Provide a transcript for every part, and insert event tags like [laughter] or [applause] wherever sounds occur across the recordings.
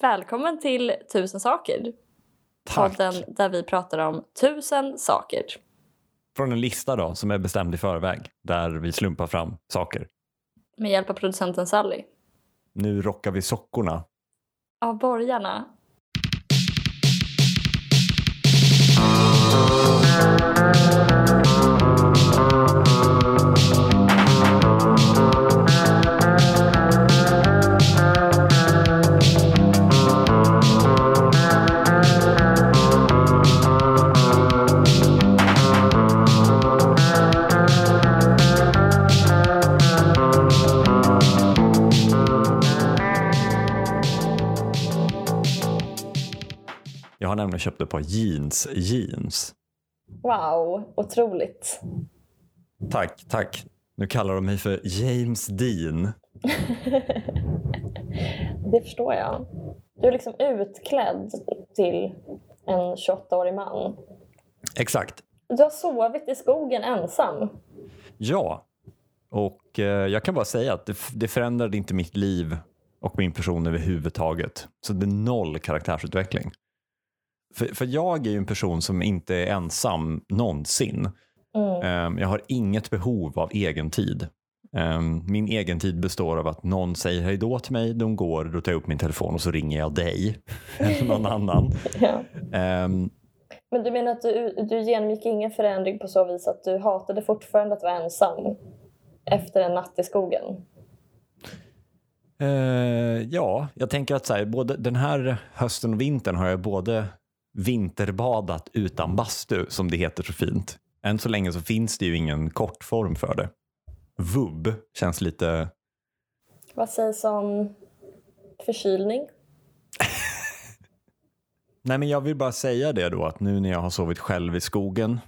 Välkommen till Tusen saker. Tack. Podden där vi pratar om tusen saker. Från en lista då, som är bestämd i förväg, där vi slumpar fram saker. Med hjälp av producenten Sally. Nu rockar vi sockorna. Av borgarna. Nämligen köpt ett par jeans. Jeans. Wow, otroligt. Tack, tack. Nu kallar de mig för James Dean. [laughs] Det förstår jag. Du är liksom utklädd till en 28-årig man. Exakt. Du har sovit i skogen ensam. Ja. Och eh, jag kan bara säga att det, det förändrade inte mitt liv och min person överhuvudtaget. Så det är noll karaktärsutveckling. För, för jag är ju en person som inte är ensam någonsin. Mm. Ehm, jag har inget behov av egen tid. Ehm, min egen tid består av att någon säger hej då till mig, de går, då tar jag upp min telefon och så ringer jag dig [laughs] eller någon annan. [laughs] Ja. Ehm, Men du menar att du, du genomgick ingen förändring på så vis att du hatade fortfarande att vara ensam efter en natt i skogen? Eh, ja, jag tänker att så här, både den här hösten och vintern har jag både vinterbadat utan bastu, som det heter så fint. Än så länge så finns det ju ingen kortform för det. Vubb känns lite... Vad sägs om förkylning? [laughs] Nej, men jag vill bara säga det då att nu när jag har sovit själv i skogen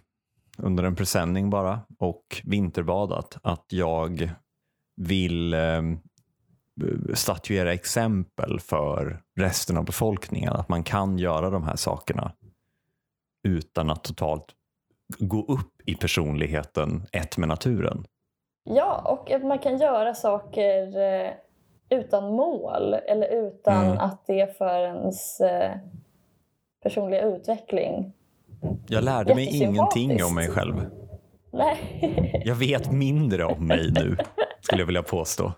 under en presenning bara och vinterbadat att jag vill eh, statuera exempel för resten av befolkningen att man kan göra de här sakerna utan att totalt gå upp i personligheten ett med naturen. Ja, och att man kan göra saker eh, utan mål eller utan Mm. att det är för ens eh, personliga utveckling. Jag lärde mig ingenting om mig själv. Nej. Jag vet mindre om mig nu, skulle jag vilja påstå.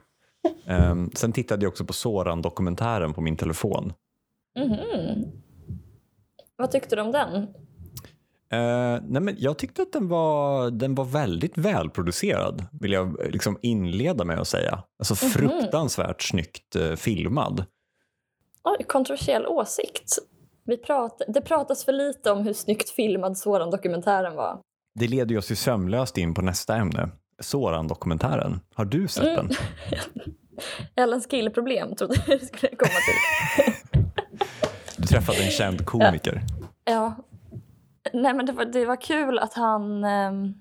Um, sen tittade jag också på Soran-dokumentären på min telefon. Mhm. Vad tyckte du om den? Eh, nej men jag tyckte att den var, den var väldigt välproducerad, vill jag liksom inleda med att säga. Alltså fruktansvärt snyggt eh, filmad. Oj, kontroversiell åsikt. Vi prat, det pratas för lite om hur snyggt filmad sådan dokumentären var. Det leder oss ju sömlöst in på nästa ämne. Soran-dokumentären. Har du sett Mm. den? [laughs] Ellens killproblem trodde jag det skulle komma till. [laughs] Du träffade en känd komiker. Ja. Nej, men det var, det var kul att han ehm,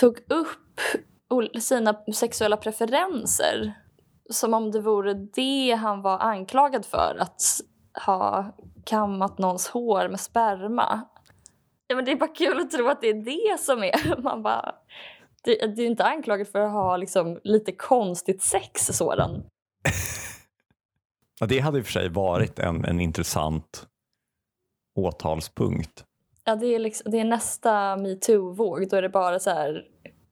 tog upp sina sexuella preferenser som om det vore det han var anklagad för, att ha kammat någons hår med sperma. Ja, men det är bara kul att tro att det är det som är... [laughs] Man bara, det, det är inte anklagad för att ha liksom, lite konstigt sex sådan. [laughs] Ja, det hade i och för sig varit en, en intressant åtalspunkt. Ja, det är, liksom, det är nästa metoo-våg. Då är det bara så här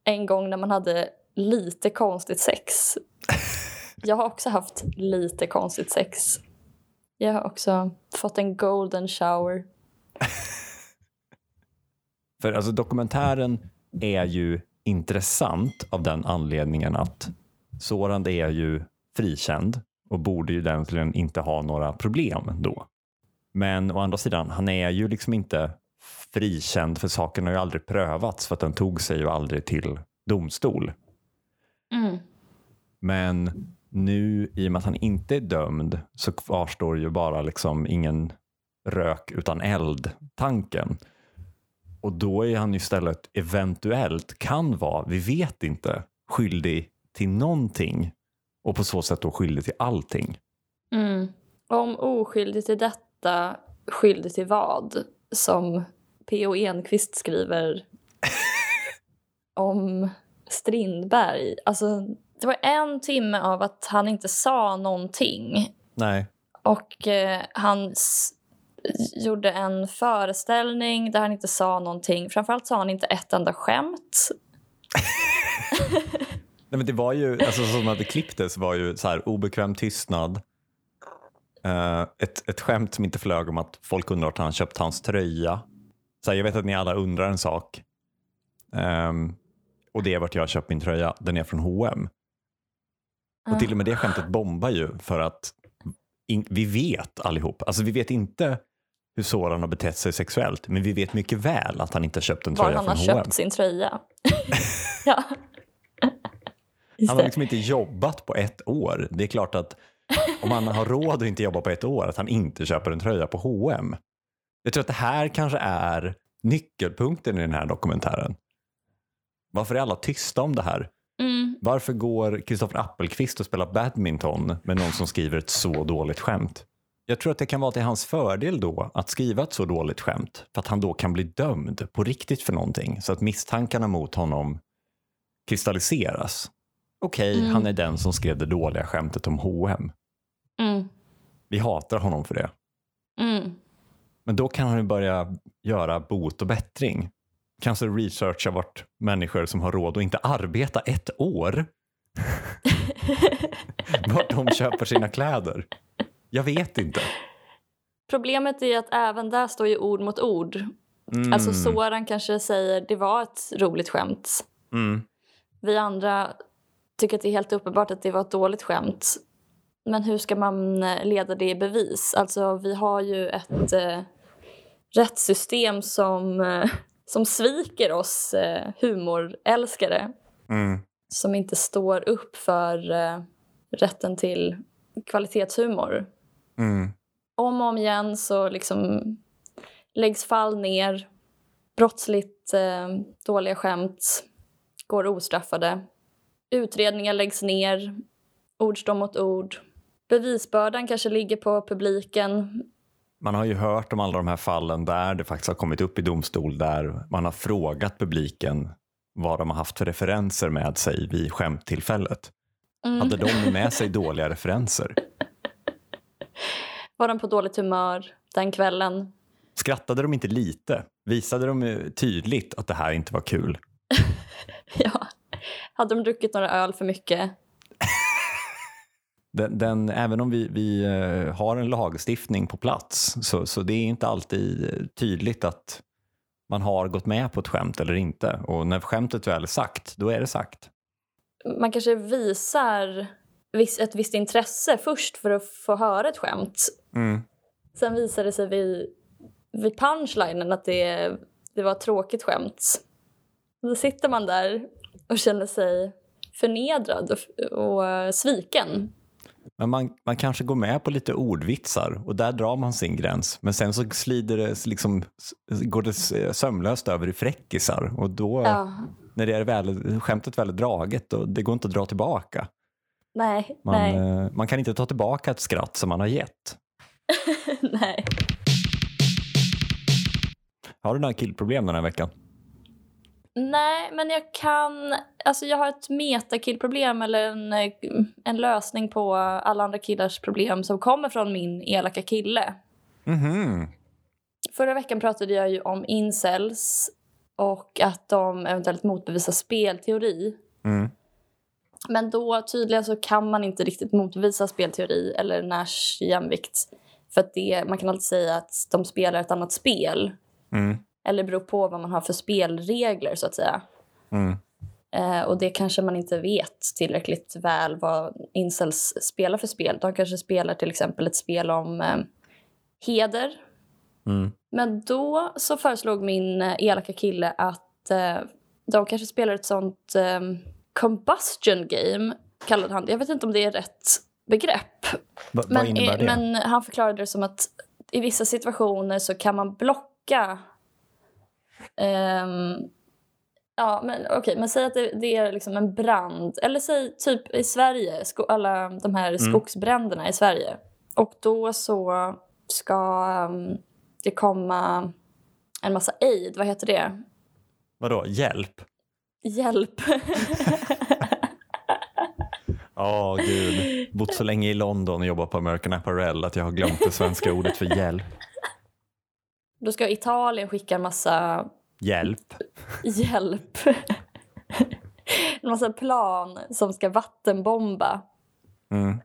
en gång när man hade lite konstigt sex. [laughs] Jag har också haft lite konstigt sex. Jag har också fått en golden shower. [laughs] För alltså dokumentären är ju intressant av den anledningen att Soran är ju frikänd och borde ju egentligen inte ha några problem då. Men å andra sidan, han är ju liksom inte frikänd för saken har ju aldrig prövats för att den tog sig ju aldrig till domstol. Mm. Men nu i och med att han inte är dömd så kvarstår ju bara liksom ingen rök utan eld-tanken. Och då är han istället eventuellt, kan vara, vi vet inte, skyldig till någonting och på så sätt då skyldig till allting. Mm. Om oskyldig till detta, skyldig till vad? Som P.O. Enquist skriver [laughs] om Strindberg. Alltså, det var en timme av att han inte sa någonting. Nej, Och eh, han s- gjorde en föreställning där han inte sa någonting. Framförallt sa han inte ett enda skämt. [laughs] Nej, men det var ju, alltså som att det klipptes var ju så här obekväm tystnad. Uh, ett, ett skämt som inte flög om att folk undrar att han köpt hans tröja. Så här, jag vet att ni alla undrar en sak. Um, och det är vart jag har köpt min tröja. Den är från H&M. Och till och med det skämtet bombar ju för att in, vi vet allihop. Alltså vi vet inte hur Soran har betett sig sexuellt. Men vi vet mycket väl att han inte har köpt en Var tröja han från har H&M. köpt sin tröja. [laughs] ja. Han har liksom inte jobbat på ett år. Det är klart att om han har råd att inte jobba på ett år, att han inte köper en tröja på H&M. Jag tror att det här kanske är nyckelpunkten i den här dokumentären. Varför är alla tysta om det här? Mm. Varför går Kristoffer Appelqvist och spelar badminton med någon som skriver ett så dåligt skämt? Jag tror att det kan vara till hans fördel då att skriva ett så dåligt skämt för att han då kan bli dömd på riktigt för någonting så att misstankarna mot honom kristalliseras. Okej, Mm. han är den som skrev det dåliga skämtet om H&M. Mm. Vi hatar honom för det. Mm. Men då kan han ju börja göra bot och bättring. Kanske researcha vart människor som har råd att inte arbeta ett år [laughs] vart de köper sina kläder. Jag vet inte. Problemet är att även där står ju ord mot ord. Mm. Alltså Soran kanske säger det var ett roligt skämt. Mm. Vi andra tycker att det är helt uppenbart att det var ett dåligt skämt. Men hur ska man eh, leda det i bevis? Alltså vi har ju ett eh, rättssystem som, eh, som sviker oss eh, humorälskare. Mm. Som inte står upp för eh, rätten till kvalitetshumor. Mm. Om och om igen så liksom läggs fall ner. Brottsligt eh, dåliga skämt går ostraffade. Utredningar läggs ner. Ord står mot ord. Bevisbördan kanske ligger på publiken. Man har ju hört om alla de här fallen där det faktiskt har kommit upp i domstol där man har frågat publiken vad de har haft för referenser med sig vid skämttillfället. Mm. Hade de med sig dåliga referenser? [laughs] [laughs] Var de på dåligt humör den kvällen? Skrattade de inte lite? Visade de eh, tydligt att det här inte var kul? [laughs] Ja. Hade de druckit några öl för mycket? [laughs] Den, den, även om vi, vi eh, har en lagstiftning på plats så, så det är inte alltid eh, tydligt att man har gått med på ett skämt eller inte. Och när skämtet väl är sagt, då är det sagt. Man kanske visar viss, ett visst intresse först för att få höra ett skämt. Mm. Sen visar det sig vid, vid punchlinen att det, det var ett tråkigt skämt. Då sitter man där och känner sig förnedrad och, och eh, sviken. Men man, man kanske går med på lite ordvitsar och där drar man sin gräns. Men sen så slider det, liksom, går det sömlöst över i fräckisar och då, Ja, när det är väl, skämtet väl är draget, då, det går inte att dra tillbaka. Nej, Man, nej, eh, man kan inte ta tillbaka ett skratt som man har gett. [laughs] nej. Har du några killproblem den här veckan? Nej, men jag kan... Alltså jag har ett metakillproblem eller en, eh, en lösning på alla andra killars problem som kommer från min elaka kille. Mhm. Förra veckan pratade jag ju om incels och att de eventuellt motbevisar spelteori. Mm. Men då tydligen så kan man inte riktigt motbevisa spelteori eller Nash jämvikt. För att det, man kan alltid säga att de spelar ett annat spel. Mm. Eller beror på vad man har för spelregler så att säga. Mm. Eh, och det kanske man inte vet tillräckligt väl vad incels spelar för spel. De kanske spelar till exempel ett spel om eh, heder. Mm. Men då så föreslog min eh, elaka kille att eh, de kanske spelar ett sånt eh, combustion game, kallade han det. Jag vet inte om det är rätt begrepp. Va, vad Men, innebär eh, det? men han förklarade det som att i vissa situationer så kan man blocka... ehm, ja, men okej, men säg att det, det är liksom en brand. Eller säg typ i Sverige, sko, alla de här skogsbränderna i Sverige. Och då så ska ehm, det komma en massa aid, vad heter det? Vadå, hjälp? Hjälp. [laughs] Åh gud, bott så länge i London och jobbat på American Apparel att jag har glömt det svenska ordet för hjälp. Då ska Italien skicka en massa Hjälp. hjälp. [laughs] en massa plan som ska vattenbomba. Mm.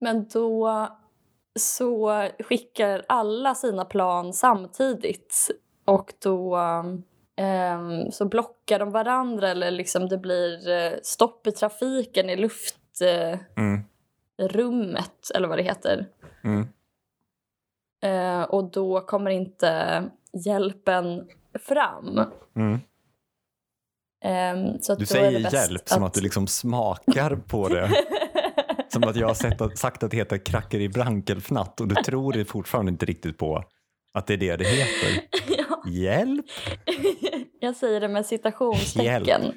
Men då så skickar alla sina plan samtidigt och då ehm, så blockar de varandra eller liksom det blir eh, stopp i trafiken i luftrummet Mm. eller vad det heter. Mm. Eh, och då kommer inte hjälpen fram. Mm. Så att Du säger hjälp som att du liksom smakar på det. [laughs] Som att jag har sett att, sagt att det heter kracker i brankelfnatt och du tror det fortfarande inte riktigt på att det är det det heter. Hjälp? [laughs] Jag säger det med citationstecken.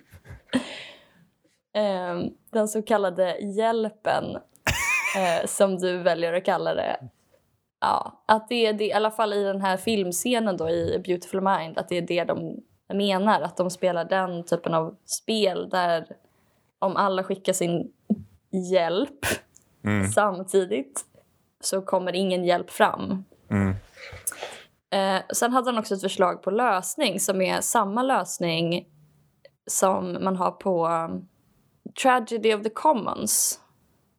Ehm, den så kallade hjälpen, eh, som du väljer att kalla det. Ja, att det är det, i alla fall i den här filmscenen då i Beautiful Mind, att det är det de menar. Att de spelar den typen av spel där om alla skickar sin hjälp Mm. samtidigt så kommer ingen hjälp fram. Mm. Eh, sen hade han också ett förslag på lösning som är samma lösning som man har på um, Tragedy of the Commons.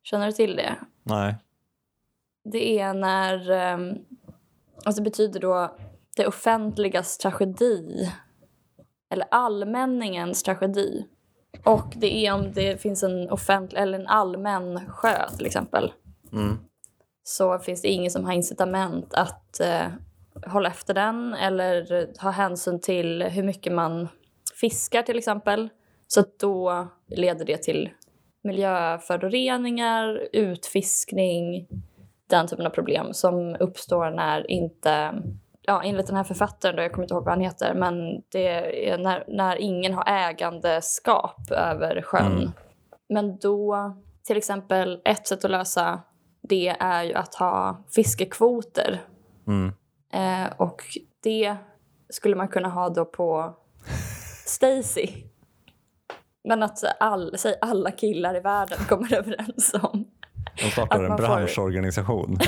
Känner du till det? Nej. Det är när... Um, alltså det betyder då det offentligas tragedi. Eller allmänningens tragedi. Och det är om det finns en offentlig eller en allmän sjö till exempel. Mm. så finns det ingen som har incitament att eh, hålla efter den eller ha hänsyn till hur mycket man fiskar till exempel. Så då leder det till miljöföroreningar, utfiskning, den typen av problem som uppstår när inte, ja enligt den här författaren då, jag kommer inte ihåg vad han heter, men det är när, när ingen har ägandeskap över sjön. Mm. Men då, till exempel, ett sätt att lösa det är ju att ha fiskekvoter. Mm. Eh, och det skulle man kunna ha då på Stacy. Men att all, säg alla killar i världen kommer [laughs] överens om. De startar en branschorganisation.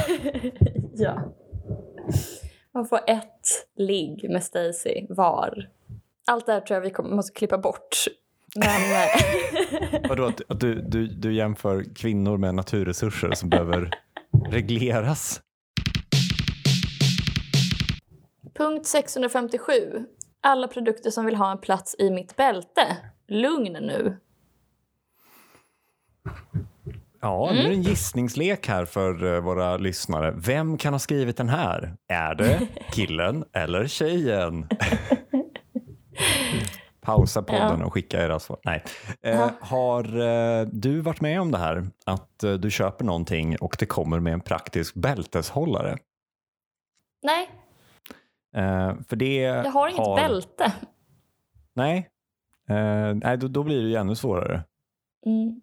[laughs] ja. Man får ett ligg med Stacy var. Allt det här tror jag vi kommer, måste klippa bort. Men [laughs] Vadå, att, att du, du, du jämför kvinnor med naturresurser som behöver regleras? Punkt 657. Alla produkter som vill ha en plats i mitt bälte. Lugn nu. Ja, nu är det en gissningslek här för eh, våra lyssnare. Vem kan ha skrivit den här? Är det [laughs] killen eller tjejen? [laughs] Pausa podden Ja. och skicka era svar. Nej. Eh. Har eh, du varit med om det här? Att eh, du köper någonting och det kommer med en praktisk bälteshållare? Nej, Eh, för det jag har inget bälte. Nej, eh, nej då, då blir det ju ännu svårare. Mm.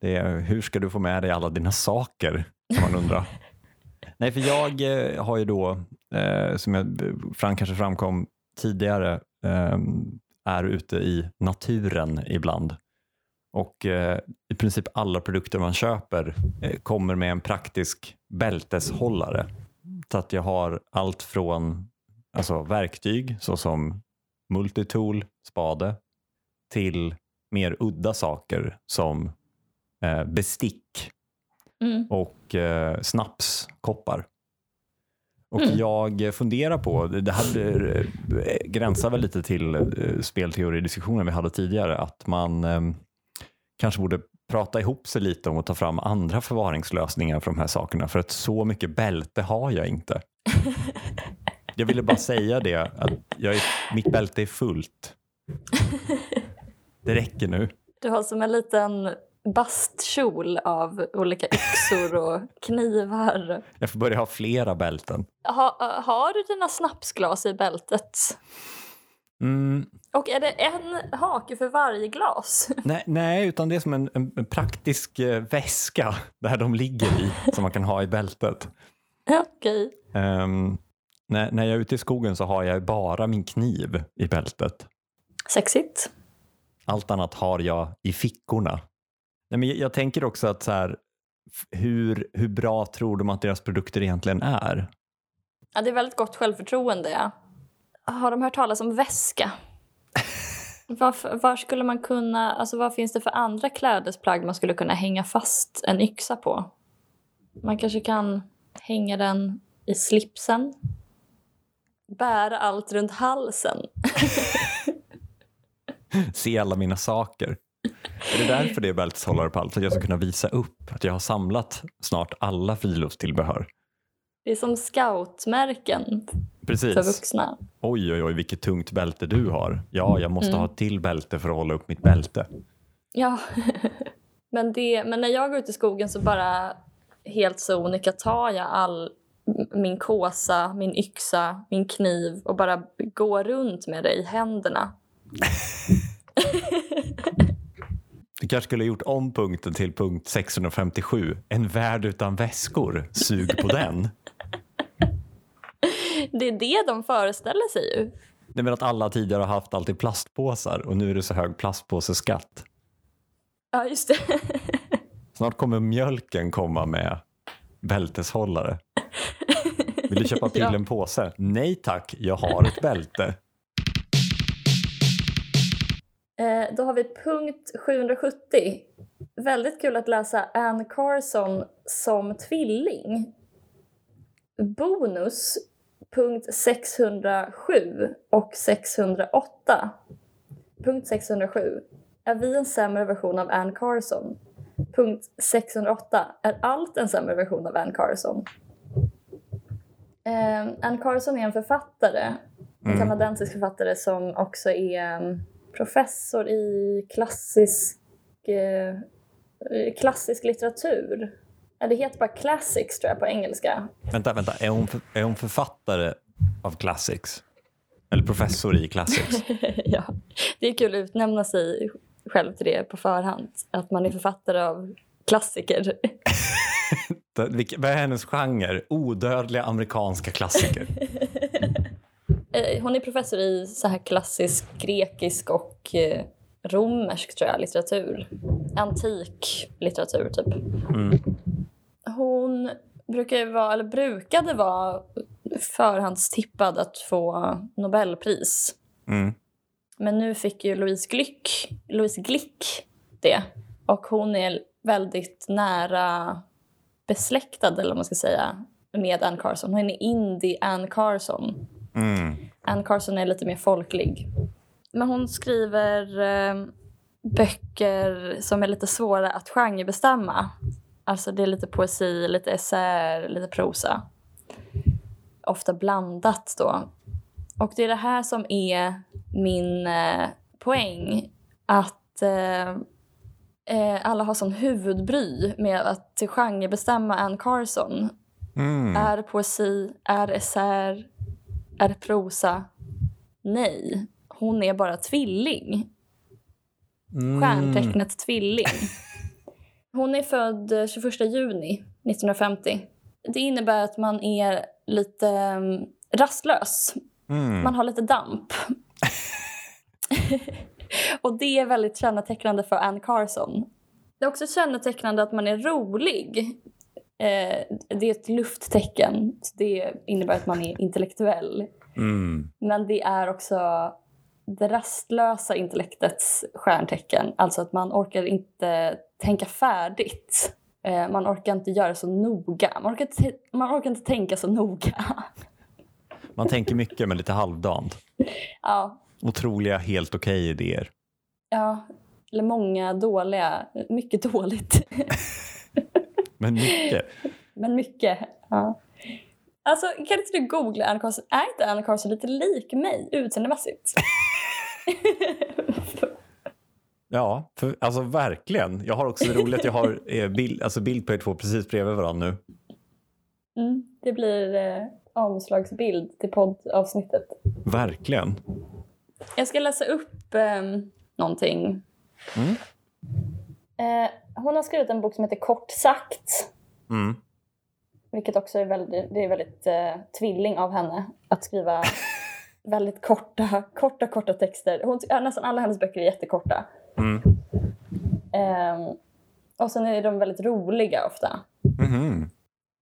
Det är, hur ska du få med dig alla dina saker? Kan man undra. [laughs] Nej, för jag eh, har ju då, som jag, fram, kanske framkom tidigare, eh, är ute i naturen ibland. Och i princip alla produkter man köper kommer med en praktisk bälteshållare. Så att jag har allt från alltså, verktyg såsom multitool, spade, till mer udda saker som eh, bestick Mm. och eh, snapskoppar. Och Mm. jag funderar på, det här eh, gränsar väl lite till eh, spelteoridiskussionen vi hade tidigare, att man eh, kanske borde prata ihop sig lite om att ta fram andra förvaringslösningar för de här sakerna, för att så mycket bälte har jag inte. [laughs] Jag ville bara säga det, att jag är, mitt bälte är fullt. Det räcker nu. Du har som en liten bastkjol av olika yxor och knivar. Jag får börja ha flera bälten. Ha, har du dina snapsglas i bältet? Mm, Och är det en hake för varje glas? nej, nej, utan det är som en, en, praktisk eh, väska där de ligger i, som man kan ha i bältet. [laughs] Okej. Ehm, när, när jag är ute i skogen så har jag bara min kniv i bältet. Sexigt. Allt annat har jag i fickorna. Nej, men jag, jag tänker också att så här, hur, hur bra tror de att deras produkter egentligen är? Ja, det är väldigt gott självförtroende. Ja. Har de hört talas om väska? [laughs] Var, var skulle man kunna, alltså vad finns det för andra klädesplagg man skulle kunna hänga fast en yxa på? Man kanske kan hänga den i slipsen. Bära allt runt halsen. [laughs] Se alla mina saker. Är det därför det är bälteshållare på allt? För att jag ska kunna visa upp att jag har samlat snart alla friluftstillbehör. Det är som scoutmärken för Precis. vuxna. Oj, oj, oj, vilket tungt bälte du har. Ja, jag måste ha ett till bälte för att hålla upp mitt bälte. Ja, [laughs] men, det, men när jag går ut i skogen så bara helt sonika tar jag all min kåsa, min yxa, min kniv och bara går runt med det i händerna. [laughs] Du kanske skulle ha gjort om punkten till punkt 657. En värld utan väskor. Sug på den. Det är det de föreställer sig ju. Nej, men att alla tidigare har haft alltid plastpåsar och nu är det så hög plastpåseskatt. Ja, just det. Snart kommer mjölken komma med bälteshållare. Vill du köpa till [laughs] Ja. Nej tack, jag har ett bälte. Eh, då har vi punkt 770. Väldigt kul att läsa Anne Carson som tvilling. Bonus, punkt 607 och 608. Punkt 607. Är vi en sämre version av Anne Carson? Punkt 608. Är allt en sämre version av Anne Carson? Eh, Anne Carson är en författare. En Mm. kanadensisk författare som också är um, professor i klassisk, eh, klassisk litteratur. Det heter bara classics tror jag på engelska. Vänta, vänta. Är hon, för, är hon författare av classics? Eller professor i classics? [laughs] ja. Det är kul att utnämna sig själv till det på förhand. Att man är författare av klassiker. [laughs] Det- vilk- Vad är hennes genre? Odödliga amerikanska klassiker. [laughs] Eh, Hon är professor i så här klassisk grekisk och eh, romersk tror jag, litteratur. Antik litteratur typ. Mm. Hon brukar vara, eller brukade vara förhandstippad att få Nobelpris. Mm. Men nu fick ju Louise Glick, Louise Glick det. Och hon är väldigt nära besläktad, eller vad man ska säga, med Anne Carson. Hon är indie Anne Carson. Mm. Anne Carson är lite mer folklig. Men hon skriver eh, böcker som är lite svåra att genrebestämma. Alltså det är lite poesi, lite essäer, lite prosa. Ofta blandat då. Och det är det här som är min eh, poäng. Att eh, eh, alla har sån huvudbry med att genrebestämma Anne Carson. Mm. Är poesi? Är det essäer? Är det prosa? Nej. Hon är bara tvilling. Mm. Stjärntecknet tvilling. [laughs] Hon är född eh, 21 juni 1950. Det innebär att man är lite mm, rastlös. Mm. Man har lite damp. [laughs] [laughs] Och det är väldigt kännetecknande för Anne Carson. Det är också kännetecknande att man är rolig. Eh, det är ett lufttecken. Det innebär att man är intellektuell. Mm. Men det är också det rastlösa intellektets stjärntecken. Alltså att man orkar inte tänka färdigt. Eh, man orkar inte göra så noga. Man orkar, inte, man orkar inte tänka så noga. Man tänker mycket men lite halvdant. [laughs] ja, Otroliga helt okej idéer. ja, eller många dåliga. Mycket dåligt. [laughs] Men mycket. Men mycket. Ja. Alltså, kan inte du googla Anna Carlson? Är inte Anna Carlson lite lik mig utseendemässigt? [laughs] Ja, för, alltså verkligen. Jag har också det roligt att jag har eh, bild, alltså bild på er två precis bredvid varandra nu. Mm, det blir eh, omslagsbild till poddavsnittet. Verkligen. Jag ska läsa upp eh, någonting. Mm. Eh, hon har skrivit en bok som heter Kort sagt. Mm. Vilket också är väldigt, det är väldigt eh, tvilling av henne att skriva [laughs] väldigt korta, korta, korta texter. Hon, nästan alla hennes böcker är jättekorta. Mm. Ehm, Och sen är de väldigt roliga ofta. Mhm.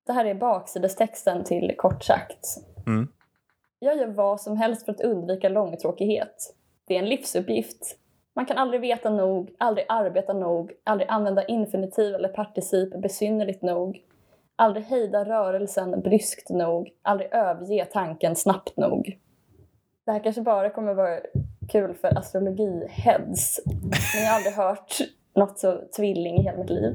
Det här är baksidestexten till Kort sagt. Mm. Jag gör vad som helst för att undvika långtråkighet. Det är en livsuppgift. Man kan aldrig veta nog, aldrig arbeta nog, aldrig använda infinitiv eller particip besynnerligt nog, aldrig hejda rörelsen bryskt nog, aldrig överge tanken snabbt nog. Det här kanske bara kommer vara kul för astrologi-heads, men jag har aldrig hört något så tvilling i hela mitt liv.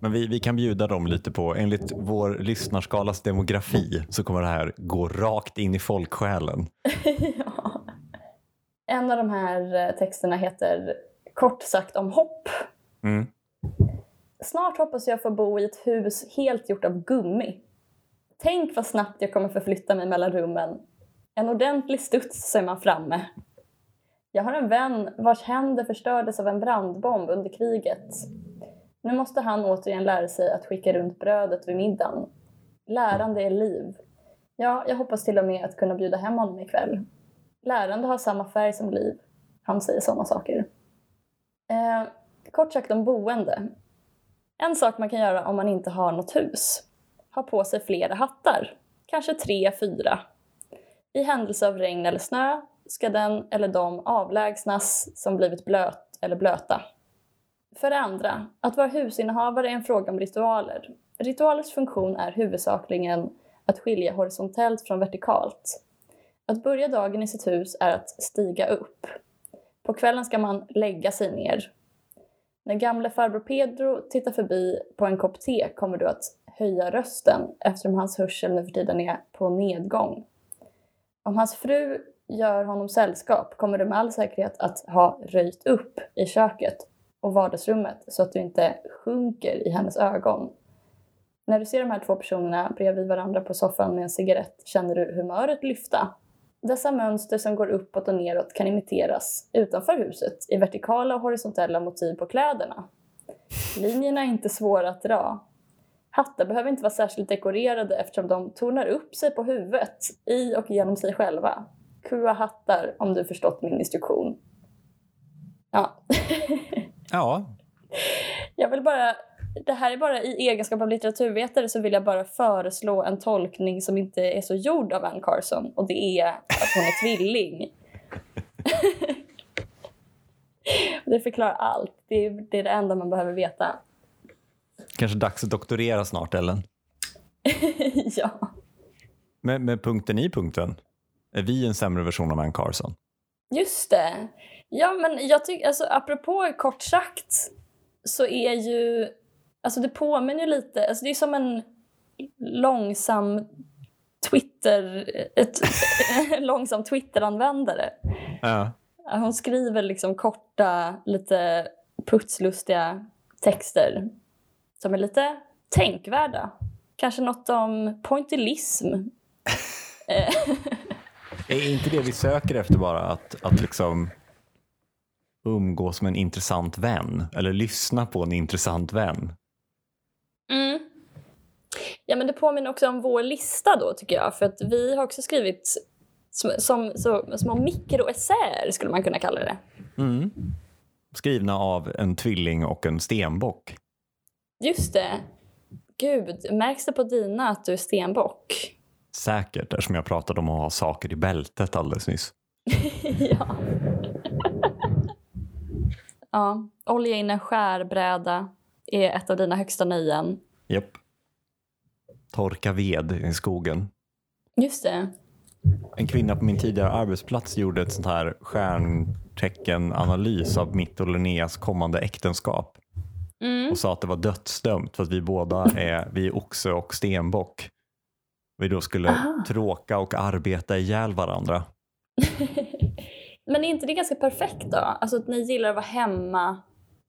Men vi, vi kan bjuda dem lite på, enligt vår lyssnarskalas demografi så kommer det här gå rakt in i folksjälen. [laughs] ja. En av de här eh, texterna heter Kort sagt om hopp. Mm. Snart hoppas jag få bo i ett hus helt gjort av gummi. Tänk vad snabbt jag kommer förflytta mig mellan rummen. En ordentlig studs så är man framme. Jag har en vän vars händer förstördes av en brandbomb under kriget. Nu måste han återigen lära sig att skicka runt brödet vid middagen. Lärande är liv. Ja, jag hoppas till och med att kunna bjuda hem honom ikväll. Lärande har samma färg som liv. Han säger sådana saker. Eh, kort sagt om boende. En sak man kan göra om man inte har något hus. Ha på sig flera hattar. Kanske tre, fyra. I händelse av regn eller snö ska den eller de avlägsnas som blivit blöt eller blöta. För det andra, att vara husinnehavare är en fråga om ritualer. Ritualers funktion är huvudsakligen att skilja horisontellt från vertikalt. Att börja dagen i sitt hus är att stiga upp. På kvällen ska man lägga sig ner. När gamle farbror Pedro tittar förbi på en kopp te kommer du att höja rösten eftersom hans hörsel nu för tiden är på nedgång. Om hans fru gör honom sällskap kommer du med all säkerhet att ha röjt upp i köket och vardagsrummet så att du inte sjunker i hennes ögon. När du ser de här två personerna bredvid varandra på soffan med en cigarett känner du humöret lyfta. Dessa mönster som går uppåt och neråt kan imiteras utanför huset i vertikala och horisontella motiv på kläderna. Linjerna är inte svåra att dra. Hattar behöver inte vara särskilt dekorerade eftersom de tornar upp sig på huvudet, i och genom sig själva. Kua hattar om du förstått min instruktion. Ja. [laughs] Ja, Jag vill bara, det här är bara i egenskap av litteraturvetare så vill jag bara föreslå en tolkning som inte är så gjord av Anne Carson och det är att hon är tvilling. [laughs] det förklarar allt. Det är, det är det enda man behöver veta. kanske dags att doktorera snart Ellen. [laughs] ja. Med, med punkten i punkten, är vi en sämre version av Ann Carson? Just det. Ja, men jag tycker, alltså apropå kort sagt, så är ju, alltså det påminner ju lite, alltså det är som en långsam Twitter, ett, en [laughs] långsam Twitter-användare. Ja. Hon skriver liksom korta, lite putslustiga texter som är lite tänkvärda. Kanske något om pointillism. [laughs] Är inte det vi söker efter bara? Att, att liksom umgås med en intressant vän? Eller lyssna på en intressant vän? Mm. Ja, men det påminner också om vår lista då, tycker jag. För att vi har också skrivit som, som, så, små mikroessäer, skulle man kunna kalla det. Mm. Skrivna av en tvilling och en stenbock. Just det. Gud, märks det på dina att du är stenbock? Säkert, eftersom jag pratade om att ha saker i bältet alldeles nyss. [laughs] ja. [laughs] ja. Olja in en skärbräda är ett av dina högsta nöjen. Japp. Torka ved i skogen. Just det. En kvinna på min tidigare arbetsplats gjorde ett sånt här stjärnteckenanalys av mitt och Linneas kommande äktenskap Mm. och sa att det var dödsdömt för att vi båda är, vi är oxe och stenbock. Vi då skulle Aha. tråka och arbeta ihjäl varandra. [laughs] Men är inte det ganska perfekt då? Alltså att ni gillar att vara hemma.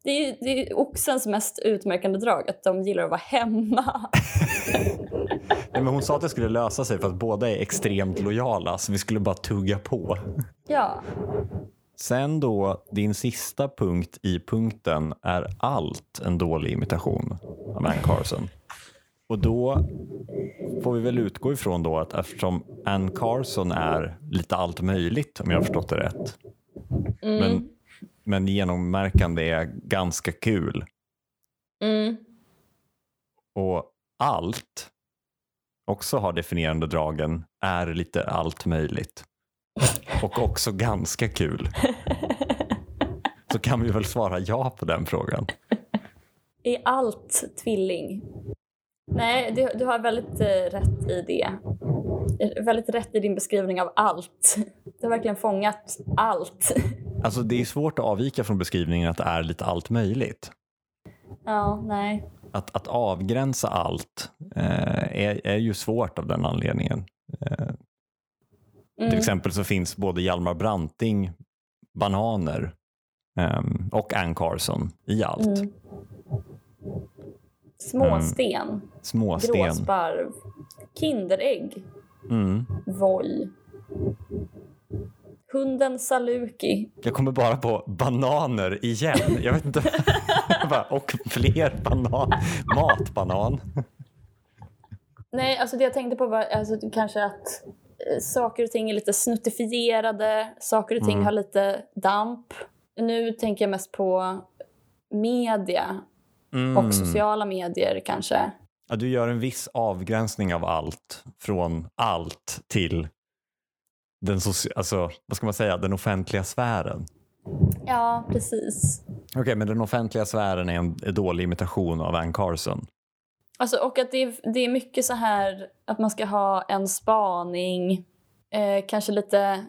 Det är det är oxens mest utmärkande drag, att de gillar att vara hemma. [laughs] Nej, men hon sa att det skulle lösa sig för att båda är extremt lojala så vi skulle bara tugga på. ja. Sen då, din sista punkt i punkten är allt en dålig imitation av Ann Carson. Och då får vi väl utgå ifrån då att eftersom Ann Carson är lite allt möjligt om jag har förstått det rätt. Mm. Men, men genommärkande är ganska kul. Mm. Och allt också har definierande dragen är lite allt möjligt. Och också ganska kul. [laughs] Så kan vi väl svara ja på den frågan. Är allt tvilling? Nej, du, du har väldigt eh, rätt i det. Eh, Väldigt rätt i din beskrivning av allt. Du har verkligen fångat allt. Alltså det är svårt att avvika från beskrivningen att det är lite allt möjligt. Ja, nej. Att, att avgränsa allt eh, är, är ju svårt av den anledningen. Eh, Mm. Till exempel så finns både Hjalmar Branting, bananer ehm, och Ann Carson i allt. Mm. Småsten, Småsten. gråsparv, Kinderägg, Mm. Voi. Hunden Saluki. Jag kommer bara på bananer igen. Jag vet inte. [laughs] Och fler banan. Matbanan. Nej, alltså det jag tänkte på var alltså, kanske att eh, saker och ting är lite snuttifierade, saker och ting Mm. har lite damp. Nu tänker jag mest på media Mm. och sociala medier kanske. Ja, du gör en viss avgränsning av allt från allt till den, soci- alltså, vad ska man säga, den offentliga sfären. Ja, precis. Okej, men den offentliga sfären är en en dålig imitation av Ann Carson. Alltså, och att det är, det är mycket så här att man ska ha en spaning, eh, kanske lite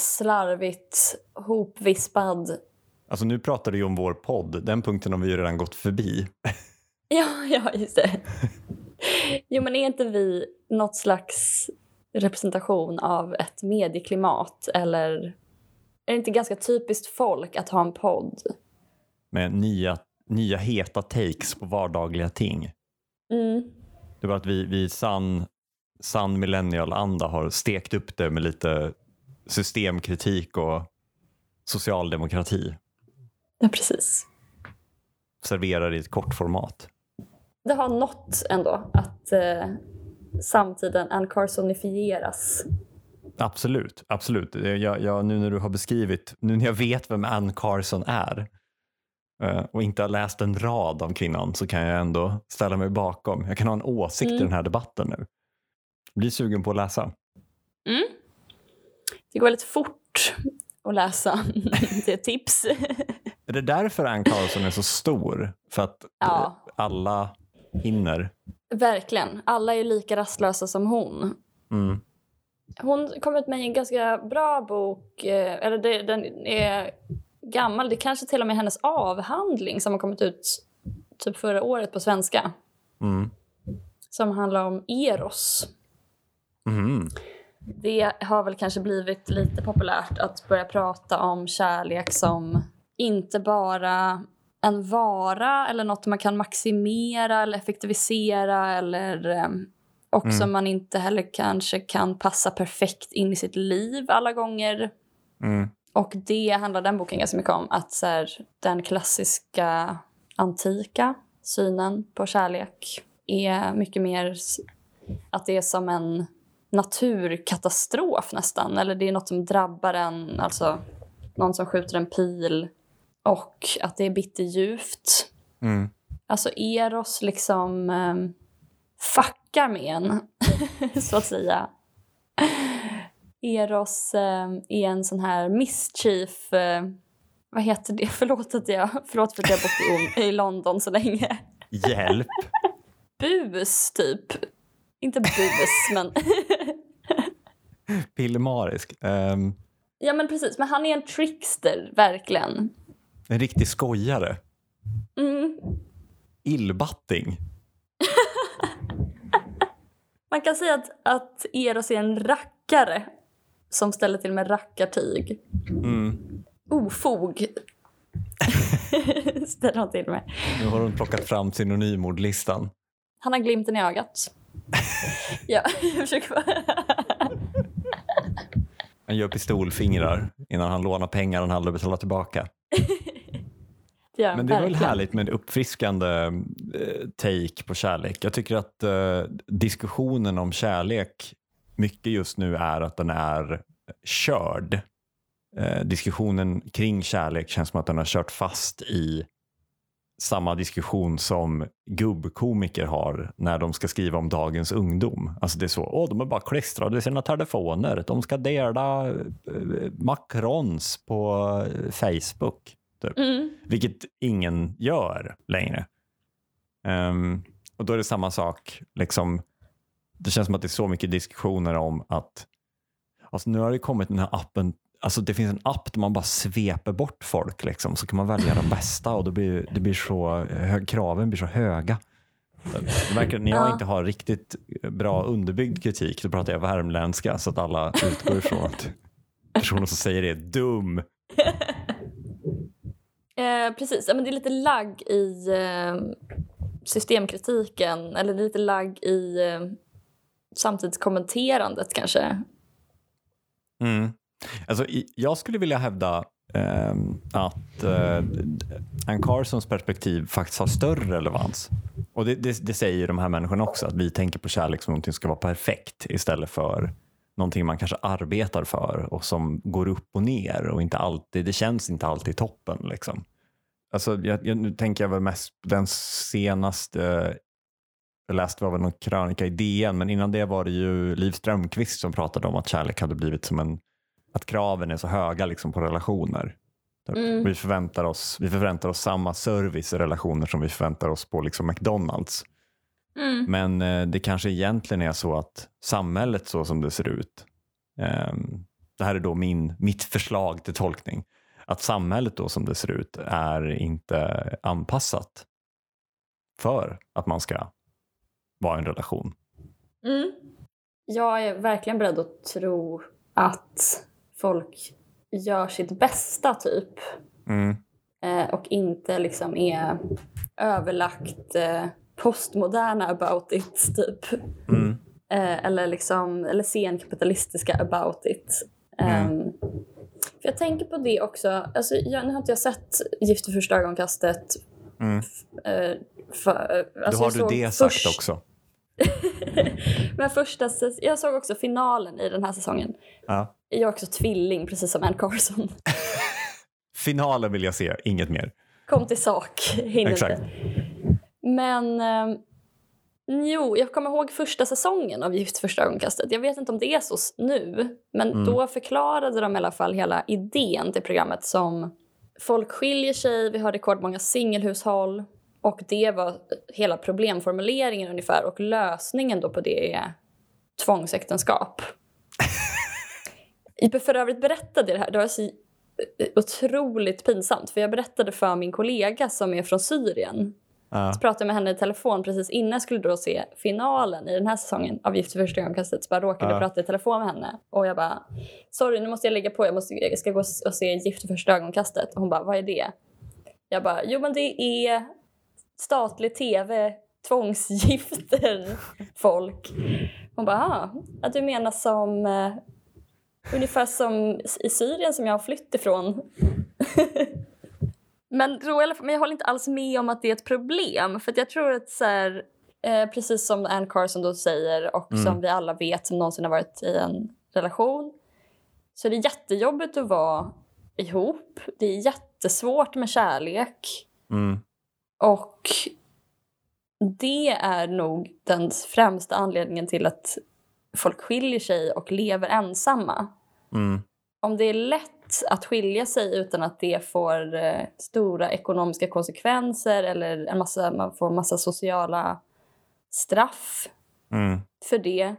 slarvigt hopvispad. Alltså nu pratar du ju om vår podd. Den punkten har vi ju redan gått förbi. [laughs] Ja, ja, just det. Jo, men är inte vi något slags representation av ett medieklimat? Eller är det inte ganska typiskt folk att ha en podd? Med nya, nya heta takes på vardagliga ting. Mm. Det var att vi, vi i sann, sann millennial-anda har stekt upp det med lite systemkritik och socialdemokrati. Ja, precis. Serverar i ett kortformat. Det har nått ändå att eh, samtiden Ann Carsonifieras. Absolut, absolut. Jag, jag, nu när du har beskrivit, nu när jag vet vem Ann Carson är eh, och inte har läst en rad av kvinnan så kan jag ändå ställa mig bakom. Jag kan ha en åsikt i Mm. den här debatten nu. Blir sugen på att läsa. Mm. Det går väldigt fort att läsa. [laughs] det är ett tips. [laughs] Är det därför Ann Carson är så stor? För att Ja. eh, alla hinner? Verkligen. Alla är lika rastlösa som hon. Mm. Hon kom ut med en ganska bra bok. eh, Eller det, den är gammal. Det kanske till och med hennes avhandling som har kommit ut typ förra året på svenska. Mm. Som handlar om Eros. Mm. Det har väl kanske blivit lite populärt att börja prata om kärlek som inte bara en vara eller något man kan maximera eller effektivisera eller eh, också Mm. man inte heller kanske kan passa perfekt in i sitt liv alla gånger. Mm. Och det handlar den boken ganska mycket om. Att så här, den klassiska antika synen på kärlek är mycket mer att det är som en naturkatastrof nästan. Eller det är något som drabbar en, alltså någon som skjuter en pil. Och att det är bitterljuvt. Mm. Alltså Eros liksom um, fuckar med en, [laughs] så att säga. Eros eh, är en sån här mischief... eh, vad heter det? [laughs] Förlåt, att jag, förlåt för att jag bott i, i London så länge. Hjälp! [laughs] Bus, typ. Inte bus, men... Pillemarisk. Um, ja, men precis. Men han är en trickster, verkligen. En riktig skojare. Mm. Illbatting. [laughs] Man kan säga att, att Eros är en rackare som ställer till med rackartyg. Mm. Ofog [laughs] ställer han till med. Nu har hon plockat fram synonymordlistan. Han har glimten i ögat. [laughs] ja, jag försöker bara... Han gör pistolfingrar innan han lånar pengar han aldrig betalar tillbaka. Ja, Men det är väl verkligen. härligt med en uppfriskande eh, take på kärlek. Jag tycker att eh, diskussionen om kärlek mycket just nu är att den är körd. Eh, diskussionen kring kärlek känns som att den har kört fast i samma diskussion som gubbkomiker har när de ska skriva om dagens ungdom. Alltså det är så, åh de är bara klistrade i sina telefoner, de ska dela eh, macrons på eh, Facebook. Typ. Mm. Vilket ingen gör längre. Um, och då är det samma sak, liksom, det känns som att det är så mycket diskussioner om att alltså nu har det kommit den här appen Alltså det finns en app där man bara sveper bort folk liksom, så kan man välja de bästa och då blir, det blir så, hög, kraven blir så höga. Det verkar, när jag Ja. inte har riktigt bra underbyggd kritik så pratar jag värmländska så att alla utgår ifrån att personen som säger det är dum. [laughs] Eh, precis, ja, men det är lite lagg i eh, systemkritiken eller det är lite lagg i eh, samtidskommenterandet kanske. Mm. Alltså, jag skulle vilja hävda eh, att eh, Ann Carsons perspektiv faktiskt har större relevans. Och det, det, det säger ju de här människorna också, att vi tänker på kärlek som någonting som ska vara perfekt istället för någonting man kanske arbetar för och som går upp och ner och inte alltid, det känns inte alltid toppen. Liksom. Alltså, jag, jag, nu tänker jag väl mest på den senaste jag läste var väl någon krönika i DN, men innan det var det ju Liv Strömquist som pratade om att kärlek hade blivit som en, att kraven är så höga liksom på relationer. Typ. Mm. Vi, förväntar oss, vi förväntar oss samma service i relationer som vi förväntar oss på liksom McDonalds. Mm. Men eh, det kanske egentligen är så att samhället så som det ser ut, ehm, det här är då min, mitt förslag till tolkning, att samhället då som det ser ut är inte anpassat för att man ska vara i en relation. Mm. Jag är verkligen beredd att tro att folk gör sitt bästa typ Mm. eh, och inte liksom är överlagt eh, postmoderna about it typ. Mm. Eh, eller liksom eller senkapitalistiska about it. Mm. Ehm, för jag tänker på det också, alltså, jag, nu har inte jag sett Gift vid första ögonkastet. Mm. Eh, för, Då alltså, har jag du det sagt först- också. [laughs] Men första, jag såg också finalen i den här säsongen. Ja. Jag är också tvilling, precis som Ann Carson. [laughs] Finalen vill jag se, inget mer. Kom till sak, hinner Exakt. inte. Men eh, jo, jag kommer ihåg första säsongen av Gift första ögonkastet. Jag vet inte om det är så nu, men Mm. då förklarade de i alla fall hela idén till programmet som folk skiljer sig, vi har rekordmånga singelhushåll och det var hela problemformuleringen ungefär och lösningen då på det är tvångsäktenskap. Jag [laughs] för övrigt berättade det här, det var så otroligt pinsamt för jag berättade för min kollega som är från Syrien Ja. så pratade jag med henne i telefon precis innan jag skulle då se finalen i den här säsongen av Gift vid första ögonkastet. Så bara råkade Ja. prata i telefon med henne. Och jag bara, sorry nu måste jag lägga på, jag, måste, jag ska gå och se Gift vid första ögonkastet. Och hon bara, vad är det? Jag bara, jo men det är statlig tv tvångsgifter folk. Hon bara, ah, att du menar som eh, ungefär som i Syrien som jag har flytt ifrån. [laughs] Men, då, men jag håller inte alls med om att det är ett problem. För jag tror att så här, eh, precis som Ann Carson då säger och Mm. som vi alla vet som någonsin har varit i en relation så är det jättejobbigt att vara ihop. Det är jättesvårt med kärlek. Mm. Och det är nog den främsta anledningen till att folk skiljer sig och lever ensamma. Mm. Om det är lätt att skilja sig utan att det får eh, stora ekonomiska konsekvenser eller en massa, man får massa sociala straff Mm. för det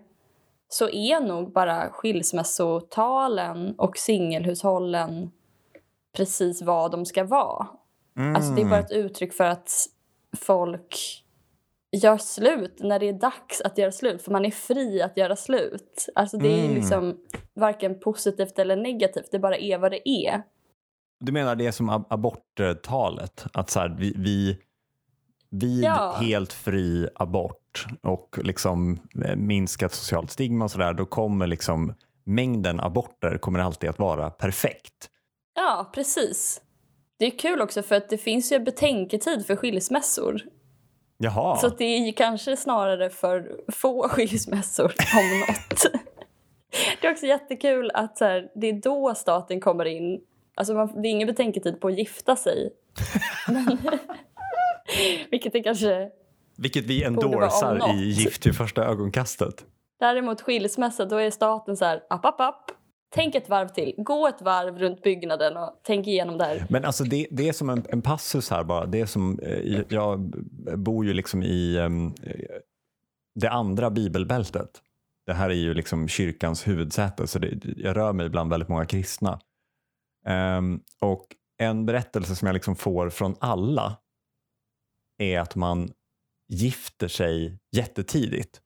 så är nog bara skilsmässotalen och singelhushållen precis vad de ska vara. Mm. Alltså det är bara ett uttryck för att folk gör slut när det är dags att göra slut. För man är fri att göra slut. Alltså det är Mm. liksom varken positivt eller negativt. Det bara är vad det är. Du menar det är som ab- aborttalet? Att så här, vi, vi, vid Ja. helt fri abort och liksom eh, minskat socialt stigma och sådär, då kommer liksom mängden aborter kommer alltid att vara perfekt. Ja, precis. Det är kul också för att det finns ju betänketid för skilsmässor. Jaha. Så det är kanske snarare för få [laughs] skilsmässor om något. Det är också jättekul att så här, det är då staten kommer in. Alltså man, det är ingen betänketid på att gifta sig. [laughs] Men, [laughs] Vilket är kanske... Vilket vi endorsar i Gift vid första ögonkastet. Däremot skilsmässa, då är staten så här, app, app, app. Tänk ett varv till. Gå ett varv runt byggnaden och tänk igenom det här. Men alltså det, det är som en, en passus här bara. Det är som, eh, jag bor ju liksom i ehm, eh, det andra bibelbältet. Det här är ju liksom kyrkans huvudsäte så det, jag rör mig bland väldigt många kristna. Um, och en berättelse som jag liksom får från alla är att man gifter sig jättetidigt.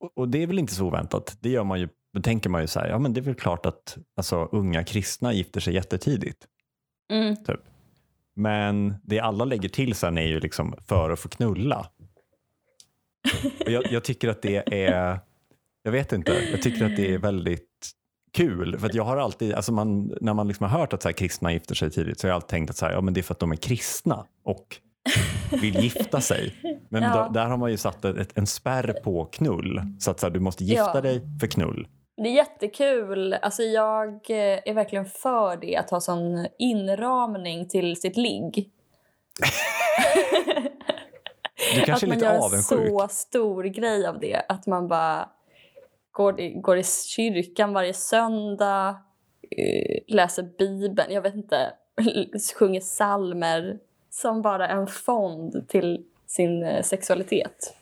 Och, och det är väl inte så oväntat. Det gör man ju, då tänker man ju så här, ja men det är väl klart att alltså, unga kristna gifter sig jättetidigt. Mm. Men det alla lägger till sen är ju liksom för att få knulla. Och jag, jag tycker att det är, jag vet inte, jag tycker att det är väldigt kul. För jag har alltid, alltså man, när man liksom har hört att så kristna gifter sig tidigt så har jag alltid tänkt att så här, ja, men det är för att de är kristna och vill gifta sig. Men [laughs] Ja. då, där har man ju satt ett, en spärr på knull. Så att så här, du måste gifta Ja. dig för knull. Det är jättekul. Alltså jag eh, är verkligen för det, att ha sån inramning till sitt ligg. Du kanske att är man lite gör en avundsjuk. så stor grej av det. Att man bara går, i- går i kyrkan varje söndag, eh, läser Bibeln, jag vet inte, [laughs] sjunger salmer som bara en fond till sin eh, sexualitet.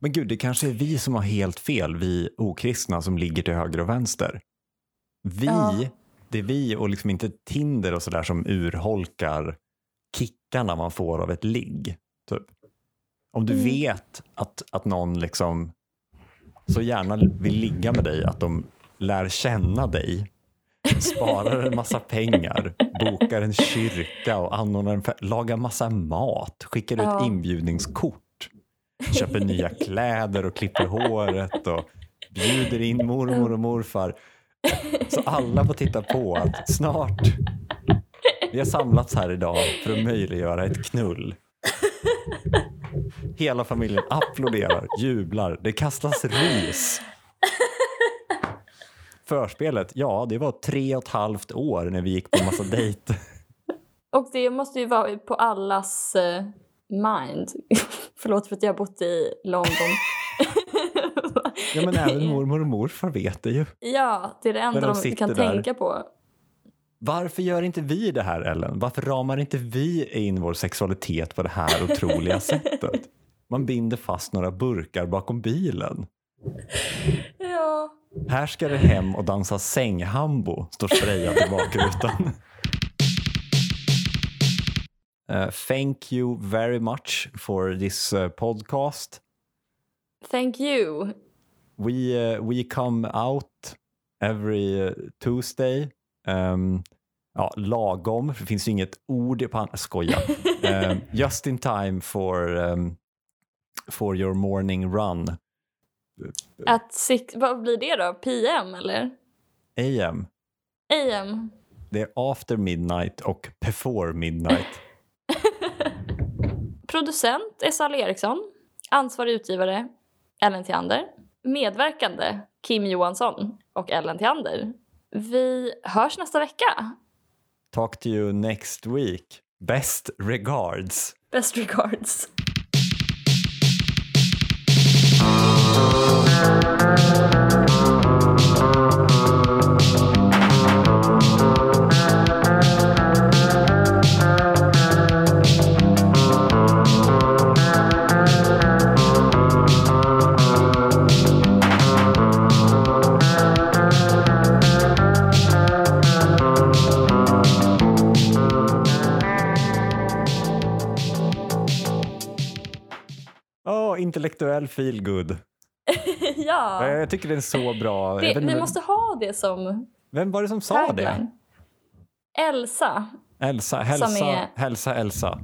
Men gud, det kanske är vi som har helt fel, vi okristna som ligger till höger och vänster. Vi, Ja. det är vi och liksom inte Tinder och sådär som urholkar kickarna man får av ett ligg. Typ. Om du Mm. vet att, att någon liksom så gärna vill ligga med dig att de lär känna dig, sparar en massa pengar, bokar en kyrka och anordnar en lagar massa mat, skickar ut Ja. inbjudningskort, köper nya kläder och klipper håret och bjuder in mormor och morfar. Så alla får titta på att snart, vi har samlats här idag för att möjliggöra ett knull. Hela familjen applåderar, jublar, det kastas ris. Förspelet, ja det var tre och ett halvt år när vi gick på en massa dejter. Och det måste ju vara på allas eh, mind. [laughs] Förlåt för att jag har bott i London. Ja men även [laughs] mormor och morfar vet det ju. ja, det är det enda de de, kan där. tänka på. Varför gör inte vi det här Ellen? Varför ramar inte vi in vår sexualitet på det här otroliga [laughs] sättet? Man binder fast några burkar bakom bilen. Ja. Här ska det hem och dansa sänghambo, står sprayat i bakrutan. Uh, thank you very much for this uh, podcast. Thank you. We, uh, we come out every Tuesday. Um, ja, lagom, för det finns ju inget ord på andra. Skoja. [laughs] Um, just in time for, um, for your morning run. Att six, vad blir det då? PM eller? AM. AM? Det är after midnight och before midnight. Producent är Sally Eriksson. Ansvarig utgivare Ellen Theander. Medverkande Kim Johansson och Ellen Theander. Vi hörs nästa vecka. Talk to you next week. Best regards. Best regards. Intellektuell feelgood. [laughs] ja. Jag tycker det är så bra. Det, vi måste ha det som Vem var det som sa det? tagline. Elsa. Elsa, hälsa, är- hälsa Elsa.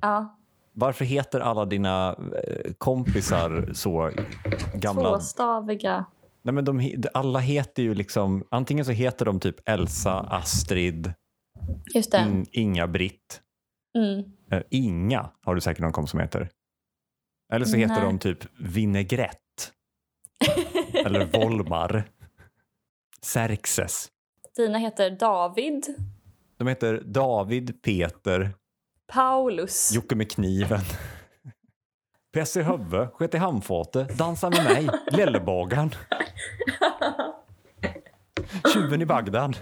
Ja. Varför heter alla dina eh, kompisar så gamla? Tvåstaviga. Nej, men de, alla heter ju liksom, antingen så heter de typ Elsa, Astrid, Just det. In, Inga-Britt. Mm. Eh, Inga har du säkert någon kompis som heter. Eller så heter Nej. de typ Vinägrett. Eller Volmar. Xerxes. Dina heter David, De heter David, Peter, Paulus. Jocke med kniven. Pess i huvud, sket i handfatet, dansa med mig, Lellebagaren. [laughs] Tjuven i Bagdad.